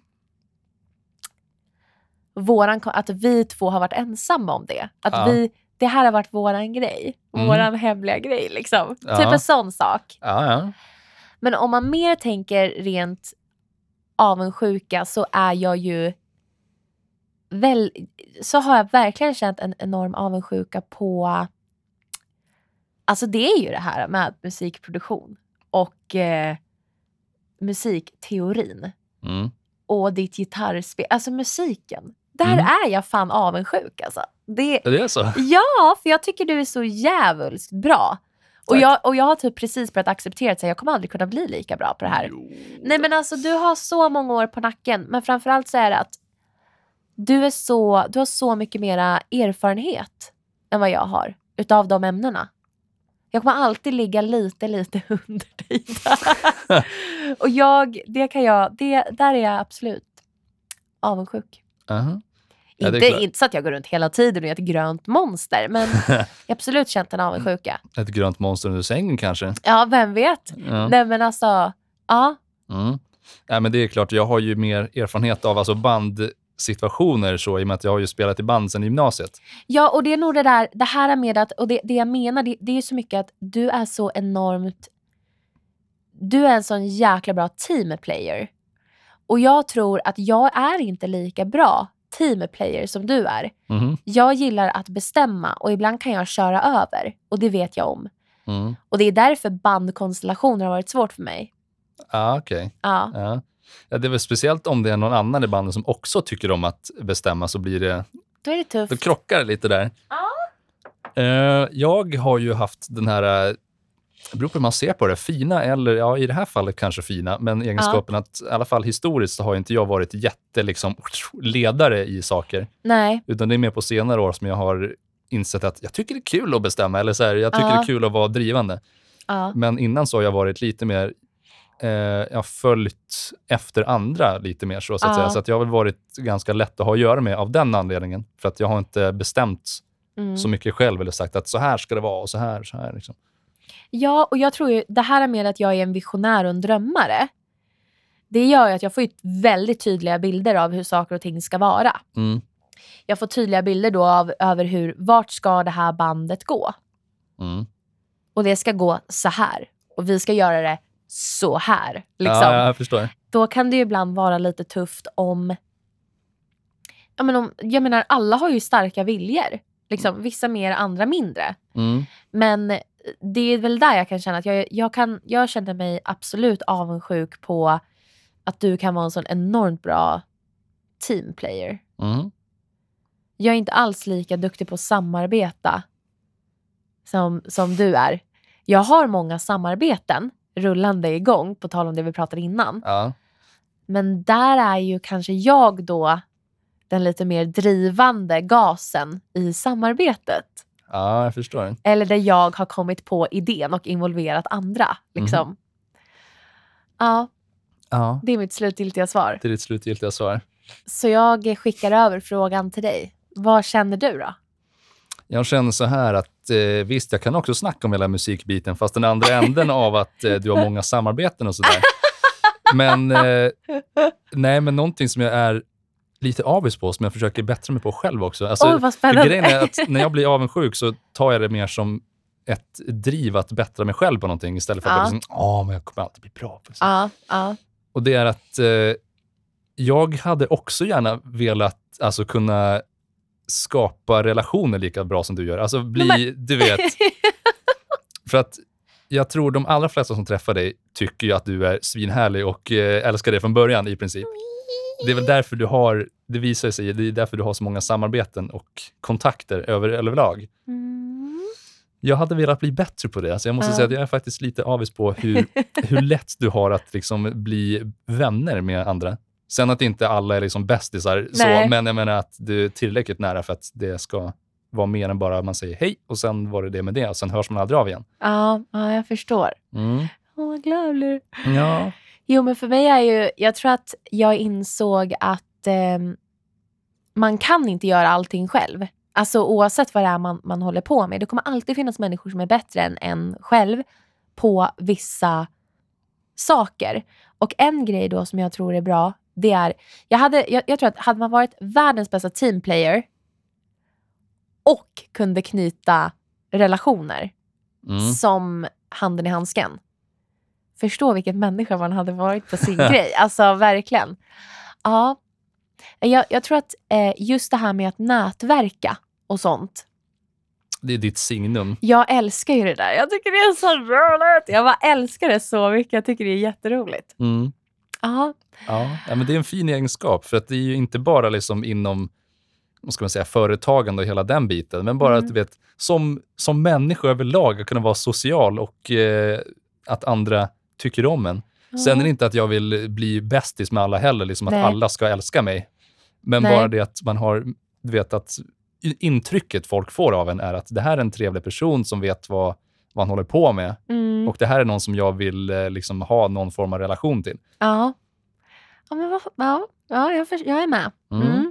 våran, att vi två har varit ensamma om det. Att Ja. vi, det här har varit våran grej. Mm. Våran hemliga grej liksom. Ja. Typ en sån sak. ja. Men om man mer tänker rent avundsjuka så är jag ju väl, så har jag verkligen känt en enorm avundsjuka på Alltså det är ju det här med musikproduktion och eh, musikteorin Mm. och ditt gitarrspel, alltså musiken. Där Mm. är jag fan avundsjuk alltså. Det, Det är så? Ja, för jag tycker du är så jävulskt bra. Och jag, och jag har typ precis börjat acceptera att jag kommer aldrig kunna bli lika bra på det här. Jo. Nej men alltså du har så många år på nacken, men framförallt så är det att du, är så, du har så mycket mera erfarenhet än vad jag har utav de ämnena. Jag kommer alltid ligga lite, lite under dig. Och jag, det kan jag, det, där är jag absolut avundsjuk. Aha. Ja, inte, inte så att jag går runt hela tiden och är ett grönt monster, men jag har absolut känt en avundsjuka. Ett grönt monster under sängen kanske? Ja, vem vet? Ja. Nej men alltså, ja. Mm. Nej, men det är klart, jag har ju mer erfarenhet av alltså bandsituationer så, i och med att jag har ju spelat i band sedan gymnasiet. Ja, och det är nog det där, det här är med att, och det, det jag menar, det, det är så mycket att du är så enormt, du är en sån jäkla bra teamplayer. Och jag tror att jag är inte lika bra teamplayer som du är. Mhm. Jag gillar att bestämma och ibland kan jag köra över och det vet jag om. Mm. Och det är därför bandkonstellationer har varit svårt för mig. Ja, okej. Ja. Ja. Ja, det är väl speciellt om det är någon annan i bandet som också tycker om att bestämma, så blir det, Då är det tufft. då krockar det lite där. Eh, jag har ju haft den här, eh, det beror på hur man ser på det, fina eller ja, i det här fallet kanske fina, men egenskapen att i alla fall historiskt så har inte jag varit jätte liksom, ledare i saker, Nej. utan det är mer på senare år som jag har insett att jag tycker det är kul att bestämma, eller så här, jag tycker Ja. det är kul att vara drivande. Ja. Men innan så har jag varit lite mer, eh, jag har följt efter andra lite mer så, så att Ja. säga. Så att jag har väl varit ganska lätt att ha att göra med av den anledningen. För att jag har inte bestämt Mm. så mycket själv eller sagt att så här ska det vara och så här, så här. Liksom. Ja, och jag tror ju det här är med att jag är en visionär och en drömmare. Det gör ju att jag får väldigt tydliga bilder av hur saker och ting ska vara. Mm. Jag får tydliga bilder då av över hur, vart ska det här bandet gå? Mm. Och det ska gå så här. Och vi ska göra det så här. Liksom. Ja, jag förstår. Då kan det ju ibland vara lite tufft om... Jag menar, om, jag menar alla har ju starka viljor. Liksom, vissa mer, andra mindre. Mm. Men det är väl där jag kan känna att jag, jag, kan, jag känner mig absolut avundsjuk på att du kan vara en sån enormt bra teamplayer. Mm. Jag är inte alls lika duktig på att samarbeta som, som du är. Jag har många samarbeten rullande igång, på tal om det vi pratade innan. Ja. Men där är ju kanske jag då den lite mer drivande gasen i samarbetet. Ja, jag förstår. Eller där jag har kommit på idén och involverat andra. Liksom. Ja, Ja, det är mitt slutgiltiga svar. det är ditt slutgiltiga svar. Så jag skickar över frågan till dig. Vad känner du då? Jag känner så här att eh, visst, jag kan också snacka om hela musikbiten, fast den andra änden av att eh, du har många samarbeten och sådär. Men, eh, nej, men någonting som jag är lite avis på, som jag försöker bättra mig på själv också. Alltså, Oj, vad spännande. grejen är att när jag blir avundsjuk så tar jag det mer som ett driv att bättra mig själv på någonting istället för att Ja. bara liksom, ja, men jag kommer alltid bli bra på det. Ja, ja. Och det är att eh, jag hade också gärna velat alltså, kunna skapa relationer lika bra som du gör. Alltså bli, Men- du vet. För att jag tror de allra flesta som träffar dig tycker ju att du är svinhärlig och eh, älskar dig från början i princip. Det är väl därför du har, det visar sig, det är därför du har så många samarbeten och kontakter över, överlag. Mm. Jag hade velat bli bättre på det. Alltså jag måste Ja. säga att jag är faktiskt lite avis på hur, hur lätt du har att liksom bli vänner med andra. Sen att inte alla är liksom bästisar, så, men jag menar att du är tillräckligt nära för att det ska vara mer än bara man säger hej och sen var det det med det och sen hörs man aldrig av igen. Ja, ja, jag förstår. Mm. Åh, vad glad jag blir. Ja. Jo, men för mig är ju, jag tror att jag insåg att ehm, man kan inte göra allting själv. Alltså oavsett vad det är man, man håller på med. Det kommer alltid finnas människor som är bättre än en själv på vissa saker. Och en grej då som jag tror är bra, det är, jag, hade, jag, jag tror att hade man varit världens bästa teamplayer och kunde knyta relationer Mm. som handen i handsken. Förstå vilket människa man hade varit på sin grej. Alltså verkligen. Ja, jag, jag tror att eh, just det här med att nätverka och sånt. Det är ditt signum. Jag älskar ju det där. Jag tycker det är så roligt. Jag bara älskar det så mycket. Jag tycker det är jätteroligt. Mm. Ja, ja, men det är en fin egenskap, för att det är ju inte bara liksom inom vad ska man säga, företagande och hela den biten, men bara Mm. att du vet, som, som människa överlag, att kunna vara social och eh, att andra tycker om en. Sen är det inte att jag vill bli bästis med alla heller, liksom att Nej. alla ska älska mig. Men Nej. bara det att man har, du vet att intrycket folk får av en är att det här är en trevlig person som vet vad, vad han håller på med. Mm. Och det här är någon som jag vill eh, liksom ha någon form av relation till. Ja. Ja, men ja, ja jag, jag är med. Mm. Mm.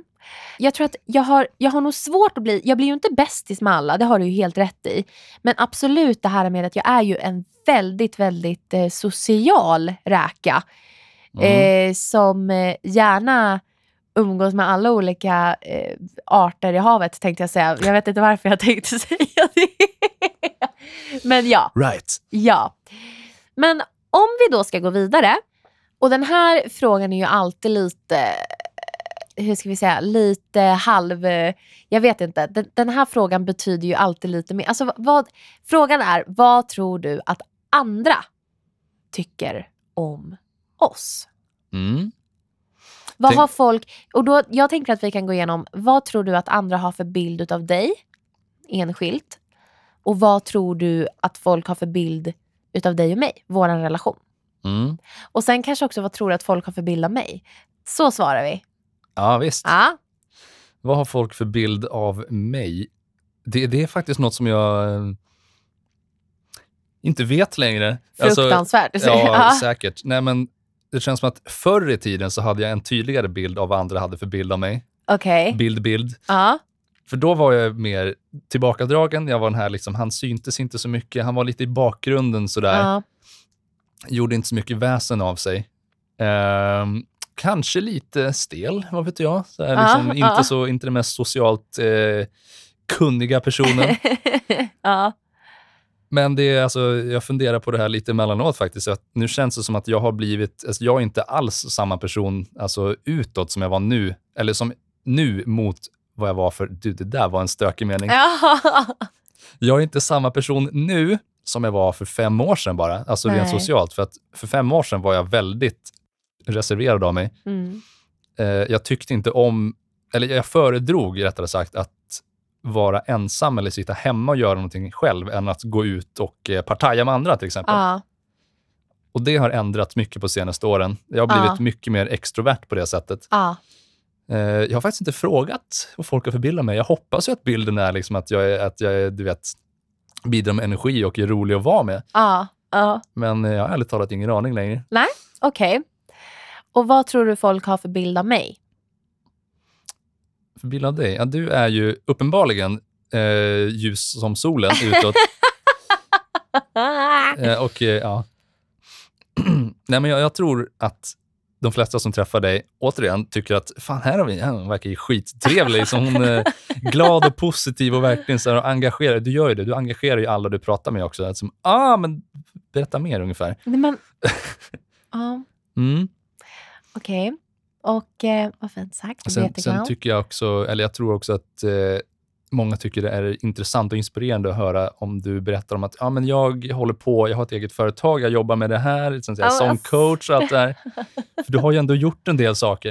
Jag tror att jag har, jag har nog svårt att bli, jag blir ju inte bästis med alla, det har du ju helt rätt i. Men absolut det här med att jag är ju en väldigt, väldigt eh, social räka. Mm. eh, som eh, gärna umgås med alla olika eh, arter i havet tänkte jag säga. Jag vet inte varför jag tänkte säga det. Men ja, Right. ja. Men om vi då ska gå vidare, och den här frågan är ju alltid lite, hur ska vi säga, lite halv, jag vet inte. Den, den här frågan betyder ju alltid lite mer. Alltså vad, frågan är, vad tror du att andra tycker om oss? Mm. Vad Tänk- har folk, och då, jag tänker att vi kan gå igenom, vad tror du att andra har för bild av dig enskilt? Och vad tror du att folk har för bild utav dig och mig, vår relation? Mm. Och sen kanske också vad tror du att folk har för bild av mig? Så svarar vi. Ja, visst. Ja. Vad har folk för bild av mig? Det, det är faktiskt något som jag eh, inte vet längre. Alltså, Fruktansvärt. ja, säkert. Nej, men det känns som att förr i tiden så hade jag en tydligare bild av vad andra hade för bild av mig. Okej. Bild, bild. Ja. För då var jag mer tillbakadragen. Jag var den här, liksom, han syntes inte så mycket. Han var lite i bakgrunden sådär. Ja. Gjorde inte så mycket väsen av sig. Ehm, kanske lite stel, vad vet jag. Så här, liksom, inte, ja. så, inte den mest socialt eh, kunniga personen. ja. Men det är, alltså, jag funderar på det här lite emellanåt faktiskt. Att nu känns det som att jag har blivit, alltså, jag är inte alls samma person alltså, utåt som jag var nu. Eller som nu mot vad jag var för, du det där var en stökig mening. ja. Jag är inte samma person nu som jag var för fem år sedan bara, alltså rent Nej. socialt. För att för fem år sedan var jag väldigt reserverad av mig. Mm. Eh, jag tyckte inte om, eller jag föredrog rättare sagt att vara ensam eller sitta hemma och göra någonting själv än att gå ut och eh, partaja med andra till exempel. Ja. Och det har ändrats mycket på senaste åren. Jag har blivit Ja. mycket mer extrovert på det sättet. Ja. Eh, jag har faktiskt inte frågat vad folk har för bild av mig. Jag hoppas ju att bilden är liksom att jag är, att jag är, du vet, bidrar med energi och är rolig att vara med. Men eh, jag har ärligt talat ingen aning längre. Okej. Och vad tror du folk har för bild av mig? För bild av dig? Ja, du är ju uppenbarligen eh, ljus som solen utåt. Eh, och eh, ja. Nej, men jag, jag tror att de flesta som träffar dig, återigen, tycker att fan, här har vi, hon verkar ju skittrevlig. Så hon är glad och positiv och verkligen så här, och engagerad. Du gör ju det, du engagerar ju alla du pratar med också. Som, ah, men berätta mer ungefär. Nej, men... Ja, Mm. Okej. Och eh, vad fint sagt. Sen, sen tycker jag också, eller jag tror också att eh, många tycker det är intressant och inspirerande att höra om du berättar om att ja, men jag håller på, jag har ett eget företag, jag jobbar med det här, där, Ja, som coach och allt det här. För du har ju ändå gjort en del saker.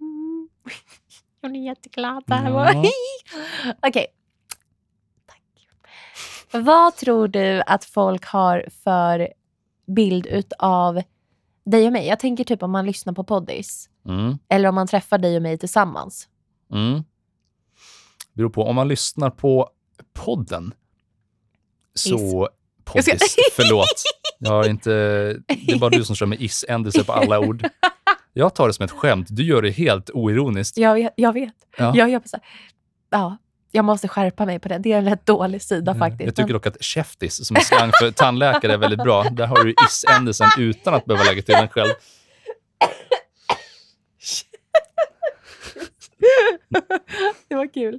Mm. Jag blir jätteglad. Där. Ja. Okej. Tack. Vad tror du att folk har för bild utav dig och mig? Jag tänker typ om man lyssnar på poddis. Mm. Eller om man träffar dig och mig tillsammans. Mm. Beror på, om man lyssnar på podden så... Jag ska- Poddis, förlåt. Jag har inte, det är bara du som kör med is-ändelse på alla ord. Jag tar det som ett skämt. Du gör det helt oironiskt. Jag vet. Jag, vet. Ja. jag gör så här. Ja, jag måste skärpa mig på det. Det är en rätt dålig sida faktiskt. Jag tycker dock att käftis, som är slang för tandläkare, är väldigt bra. Där har du is-ändelsen utan att behöva lägga till den själv. Det var kul.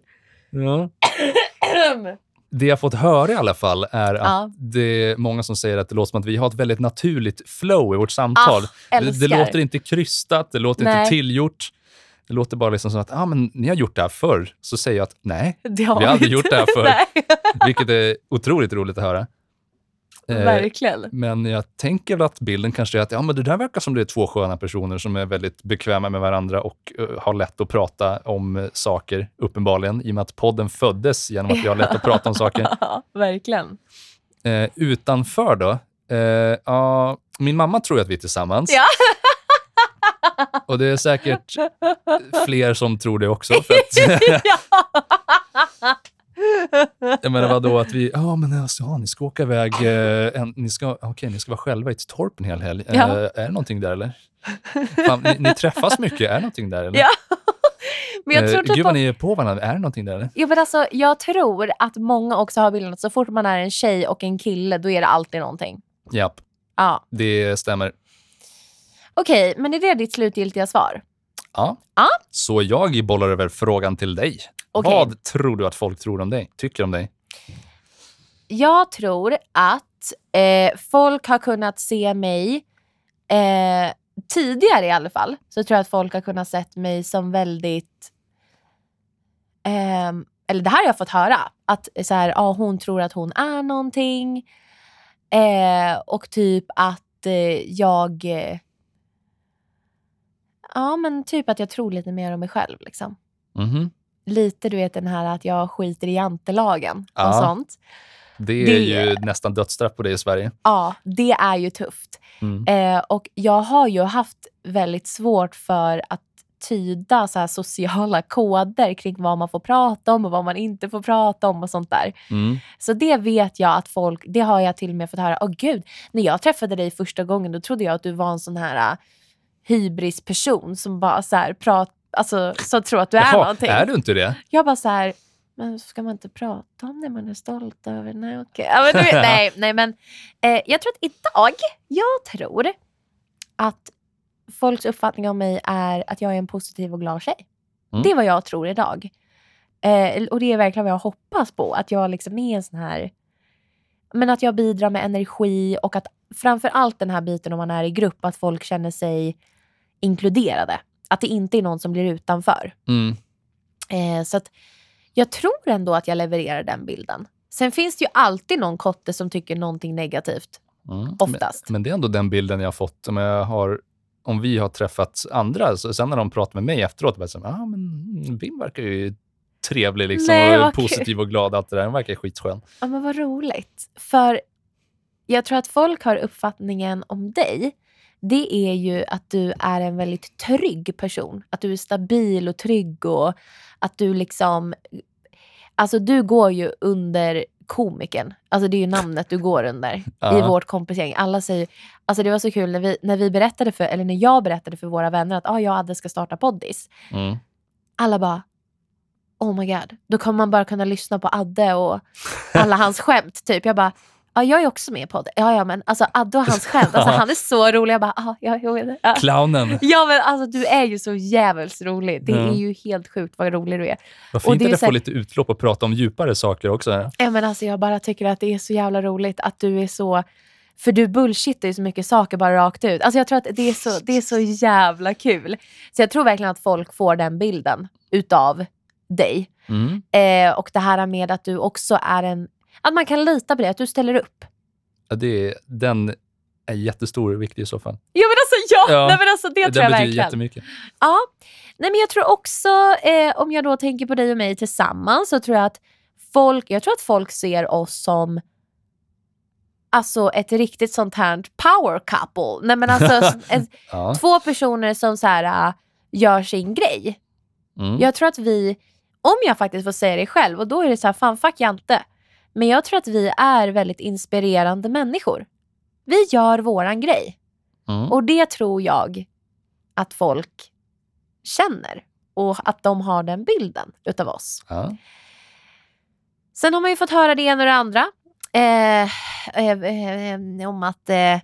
Ja. Det jag fått höra i alla fall är att Ja. det är många som säger att det låter som att vi har ett väldigt naturligt flow i vårt samtal. Ah, det, det låter inte krystat, det låter Nej. inte tillgjort. Det låter bara liksom som att ah, men ni har gjort det här förr. Så säger jag att nej, Det har vi har aldrig gjort det här förr. Vilket är otroligt roligt att höra. Eh, verkligen. Men jag tänker att bilden kanske är att ja, men det där verkar som det är två sköna personer som är väldigt bekväma med varandra och eh, har lätt att prata om eh, saker, uppenbarligen, i och med att podden föddes genom att vi har lätt att prata om saker. Verkligen. Eh, utanför då? Eh, ja, min mamma tror att vi är tillsammans. Ja. Och det är säkert fler som tror det också. För att, jag menar vadå, att vi, ja men alltså, ja, ni ska åka iväg, eh, en, ni, ska, okej, ni ska vara själva i ett torp en hel helg. Eh, Ja. är det någonting där eller? Fan, ni, ni träffas mycket, är det någonting där eller? Ja. Men jag Eh, tror Gud typ vad att, ni är på varandra, är det någonting där eller? ja, men alltså, jag tror att många också har bilden att så fort man är en tjej och en kille, då är det alltid någonting. Japp, Ja. det stämmer. Okej, men är det ditt slutgiltiga svar? Ja. Ja. Så jag bollar över frågan till dig. Okej. Vad tror du att folk tror om dig? Tycker om dig? Jag tror att eh, folk har kunnat se mig, eh, tidigare i alla fall, så tror jag att folk har kunnat sett mig som väldigt, ehm, eller det här har jag fått höra, att så här, ja, hon tror att hon är någonting eh, och typ att eh, jag, eh, ja men typ att jag tror lite mer om mig själv liksom. Mhm. Lite du vet den här att jag skiter i jantelagen Ja. och sånt. Det är Det- ju nästan dödsstraff på det i Sverige. Ja, det är ju tufft. Mm. Eh, och jag har ju haft väldigt svårt för att tyda så sociala koder kring vad man får prata om och vad man inte får prata om och sånt där. Mm. Så det vet jag att folk, det har jag till och med fått höra. Åh gud, när jag träffade dig första gången då trodde jag att du var en sån här hybrisperson som bara så här prat, alltså så tror att du är Jaha, någonting. är du inte det? Jag bara så här, men ska man inte prata om det man är stolt över? Nej, okej. Ja, men vet, nej, nej, men eh, jag tror att idag, jag tror att folks uppfattning om mig är att jag är en positiv och glad tjej. Mm. Det är vad jag tror idag. Eh, och det är verkligen vad jag hoppas på, att jag liksom är en sån här, men att jag bidrar med energi och att framför allt den här biten om man är i grupp, att folk känner sig inkluderade. Att det inte är någon som blir utanför. Mm. Eh, så att jag tror ändå att jag levererar den bilden. Sen finns det ju alltid någon kotte som tycker någonting negativt. Mm. Oftast. Men, men det är ändå den bilden jag har fått. Om, jag har, om vi har träffat andra, så sen när de pratar med mig efteråt, bara så, ah, men Bim verkar ju trevlig liksom, Nej, och vad kul." positiv och glad. Allt det där. Den verkar skitskön. Ja men vad roligt. För jag tror att folk har uppfattningen om dig. Det är ju att du är en väldigt trygg person. Att du är stabil och trygg och att du liksom... Alltså du går ju under komikern. Alltså det är ju namnet du går under i Ja. vårt kompisgäng. Alla säger... Alltså det var så kul när vi, när vi berättade för, eller när jag berättade för våra vänner att ah, jag och Adde ska starta poddis. Mm. Alla bara Oh my god, då kommer man bara kunna lyssna på Adde och alla hans skämt. Typ. Jag bara, ja jag är också med på det. Ja, ja men alltså Adde och hans skämt, alltså, han är så rolig. Jag bara, ah, ja, jag vet det. Ja. Clownen. ja men alltså du är ju så jävligt rolig. Det Ja. är ju helt sjukt vad rolig du är. Vad Och fint det är att jag får här- lite utlopp och prata om djupare saker också. Ja, men alltså, jag bara tycker att det är så jävla roligt att du är så för du bullshittar ju så mycket saker bara rakt ut. Alltså jag tror att det är, så, det är så jävla kul. Så jag tror verkligen att folk får den bilden utav dig. Mm. Eh, och det här med att du också är en... Att man kan lita på det, att du ställer upp. Ja, det är, den är jättestor och viktig i så fall. Ja men alltså ja! Ja, Nej, men alltså, det den tror jag betyder verkligen. jättemycket. Ja. Nej, men jag tror också, eh, om jag då tänker på dig och mig tillsammans, så tror jag att folk, jag tror att folk ser oss som alltså ett riktigt sånt här power couple. Nej, men alltså, ett, Ja. två personer som så här, äh, gör sin grej. Mm. Jag tror att vi, om jag faktiskt får säga det själv, och då är det så här, fan fuck Jante. Men jag tror att vi är väldigt inspirerande människor. Vi gör våran grej. Mm. Och det tror jag att folk känner. Och att de har den bilden utav oss. Ja. Sen har man ju fått höra det ena och det andra. Eh, eh, eh, om, att, eh,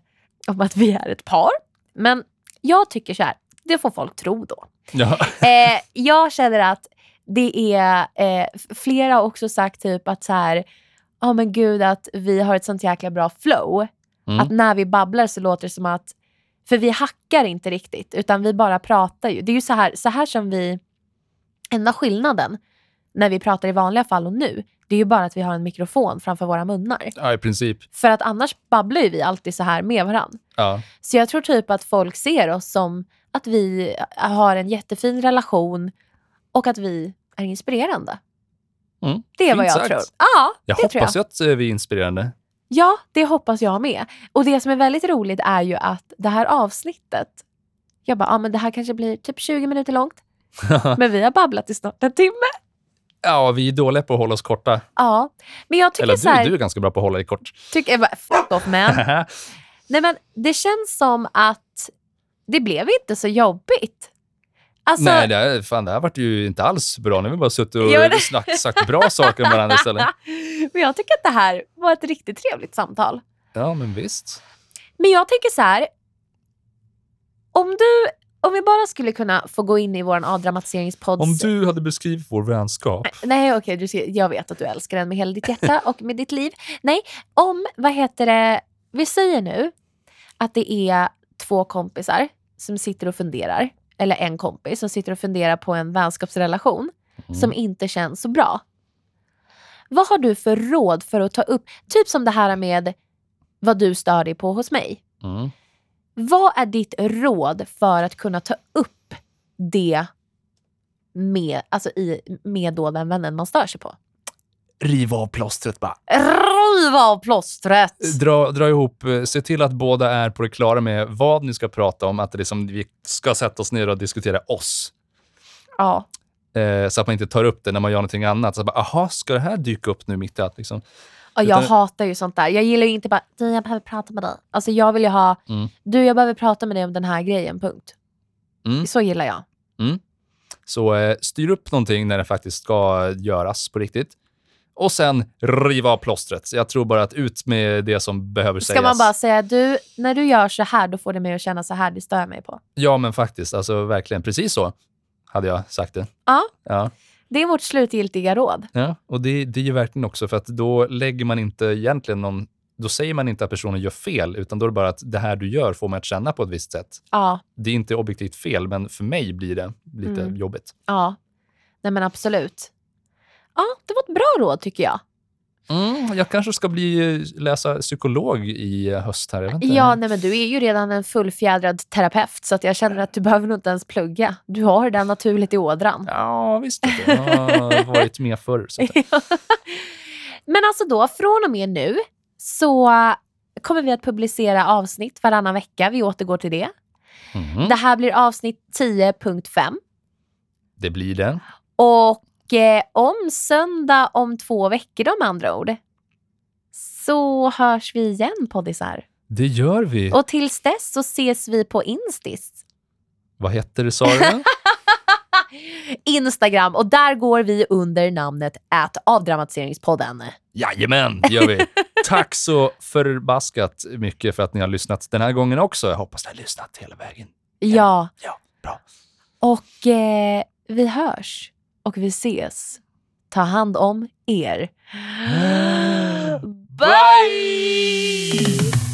om att vi är ett par. Men jag tycker så här, det får folk tro då. Ja. Eh, jag känner att det är, eh, flera har också sagt typ att så här, ja men gud att vi har ett sånt jäkla bra flow. Mm. Att när vi babblar så låter det som att, för vi hackar inte riktigt utan vi bara pratar ju. Det är ju så här, så här som vi, enda skillnaden när vi pratar i vanliga fall och nu, det är ju bara att vi har en mikrofon framför våra munnar. ja, i princip. För att annars babblar ju vi alltid så här med varandra. Ja. Så jag tror typ att folk ser oss som att vi har en jättefin relation och att vi är inspirerande. Mm. Det är vad jag sagt. tror. Ja, Jag det tror jag. hoppas att eh, vi är inspirerande. Ja, det hoppas jag med. Och det som är väldigt roligt är ju att det här avsnittet, jag bara, ja men det här kanske blir typ 20 minuter långt. Men vi har babblat i snart en timme. ja, vi är dåliga på att hålla oss korta. Ja, men jag tycker Eller så här, du, du är ganska bra på att hålla dig kort. tycker, bara, fuck off man. Nej men det känns som att det blev inte så jobbigt. Alltså, Nej, det, här, fan, det här vart ju inte alls bra. Nu har vi bara suttit och Ja, snack, sagt bra saker om varandra istället. men jag tycker att det här var ett riktigt trevligt samtal. Ja, men visst. Men jag tänker så här. Om du, om vi bara skulle kunna få gå in i vår avdramatiseringspodd. Om du hade beskrivit vår vänskap. Nej okej, du ser- jag vet att du älskar den med hela ditt hjärta och med ditt liv. Nej, om, vad heter det, vi säger nu att det är två kompisar som sitter och funderar, eller en kompis som sitter och funderar på en vänskapsrelation Mm. som inte känns så bra. Vad har du för råd för att ta upp, typ som det här med vad du stör dig på hos mig. Mm. Vad är ditt råd för att kunna ta upp det med, alltså i, med då den vännen man stör sig på? Riv av plåstret bara. Riv av plåstret! Dra, dra ihop, eh, se till att båda är på det klara med vad ni ska prata om, att det är som vi ska sätta oss ner och diskutera oss. Ja. Eh, så att man inte tar upp det när man gör någonting annat. Så bara, aha, ska det här dyka upp nu mitt i allt? Liksom? Och jag Utan- hatar ju sånt där. Jag gillar ju inte bara, du jag behöver prata med dig. Alltså jag vill ju ha, Mm. du jag behöver prata med dig om den här grejen, punkt. Mm. Så gillar jag. Så eh, styr upp någonting när det faktiskt ska göras på riktigt. Och sen riva av plåstret. Så Jag tror bara att ut med det som behöver Ska sägas. man bara säga, du när du gör så här då får det mig att känna så här, det stör jag mig på. Ja, men faktiskt. Alltså verkligen. Precis så hade jag sagt det. Ja. Ja. Det är vårt slutgiltiga råd. Ja, och det, det är ju verkligen också för att då lägger man inte egentligen någon, då säger man inte att personen gör fel, utan då är det bara att det här du gör får mig att känna på ett visst sätt. Ja, Det är inte objektivt fel, men för mig blir det lite Mm. jobbigt. ja. Nej men absolut. Ja, det var ett bra råd tycker jag. Mm, jag kanske ska bli, läsa psykolog i höst här. Jag. Ja, nej men du är ju redan en fullfjädrad terapeut så jag känner att du behöver nog inte ens plugga. Du har det naturligt i ådran. Ja, visst. Jag har varit med förr. Så Men alltså då, från och med nu så kommer vi att publicera avsnitt varannan vecka. Vi återgår till det. mm, Det här blir avsnitt 10.5. det blir det. Och eh, om söndag om två veckor då med andra ord så hörs vi igen poddisar. Det gör vi. Och tills dess så ses vi på Instis. Vad heter det, sa du? Instagram och där går vi under namnet at avdramatiseringspodden. Jajamän, det gör vi. Tack så förbaskat mycket för att ni har lyssnat den här gången också. Jag hoppas ni har lyssnat hela vägen. Ja, Ja, bra. och eh, vi hörs och vi ses. Ta hand om er. Bye!